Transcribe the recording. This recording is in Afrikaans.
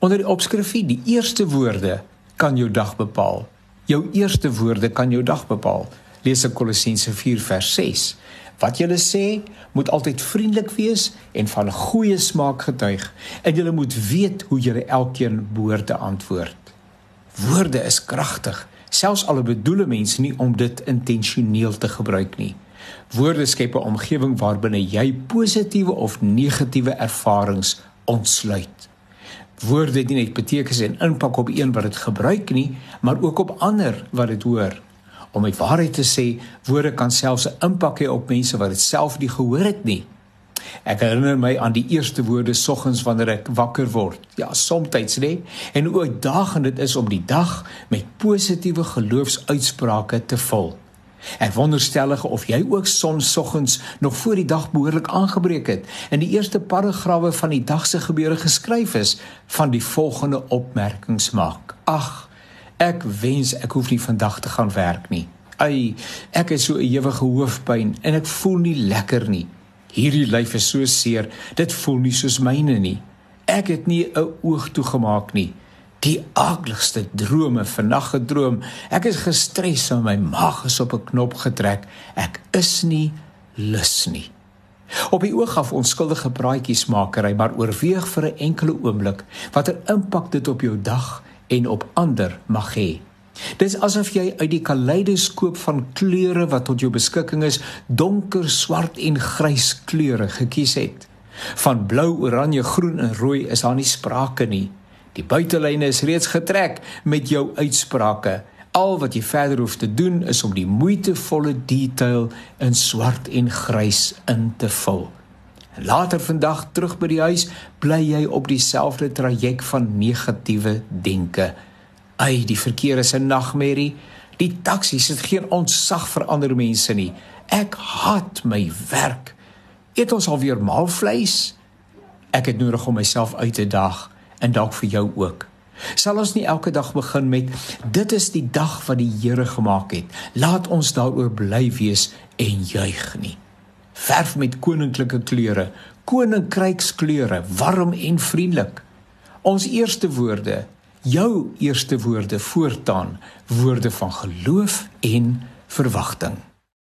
Onder die opskrifie die eerste woorde kan jou dag bepaal. Jou eerste woorde kan jou dag bepaal. Lees in Kolossense 4 vers 6. Wat julle sê, moet altyd vriendelik wees en van goeie smaak getuig en julle moet weet hoe julle elkeen behoort te antwoord. Woorde is kragtig, selfs al bedoel mense nie om dit intentioneel te gebruik nie. Woorde skep 'n omgewing waarbinne jy positiewe of negatiewe ervarings ontsluit. Woorde het nie net betekenis en impak op een wat dit gebruik nie, maar ook op ander wat dit hoor. Om die waarheid te sê, woorde kan selfs 'n impak hê op mense wat dit self nie gehoor het nie. Ek herinner my aan die eerste woorde soggens wanneer ek wakker word. Ja, soms nê, en hoe uitdagend dit is om die dag met positiewe geloofsuitsprake te vul. Ek wonderstellig of jy ook sonoggens nog voor die dag behoorlik aangebreek het en die eerste paragrawe van die dag se gebeure geskryf is van die volgende opmerkings maak. Ag, ek wens ek hoef nie vandag te gaan werk nie. Ai, ek het so 'n ewige hoofpyn en ek voel nie lekker nie. Hierdie lyf is so seer, dit voel nie soos myne nie. Ek het nie 'n oog toegemaak nie die aardigste drome vannag gedroom. Ek is gestres en my maag is op 'n knop getrek. Ek is nie lus nie. Op die oog af onskuldige praatjiesmakery, maar oorweeg vir 'n enkele oomblik watter impak dit op jou dag en op ander mag hê. Dis asof jy uit die kaleidoskoop van kleure wat tot jou beskikking is, donker, swart en grys kleure gekies het. Van blou, oranje, groen en rooi is daar nie sprake nie. Die buitelyne is reeds getrek met jou uitsprake. Al wat jy verder hoef te doen is om die moeitevolle detail in swart en grys in te vul. Later vandag terug by die huis, bly jy op dieselfde traject van negatiewe denke. Ai, die verkeer is 'n nagmerrie. Die taksies het geen ontsag vir ander mense nie. Ek haat my werk. Eet ons alweer maalvleis? Ek het nodig om myself uit te daag en dalk vir jou ook. Sal ons nie elke dag begin met dit is die dag wat die Here gemaak het. Laat ons daaroor bly wees en juig nie. Verf met koninklike kleure, koninkrykskleure, warm en vriendelik. Ons eerste woorde, jou eerste woorde voortaan, woorde van geloof en verwagting.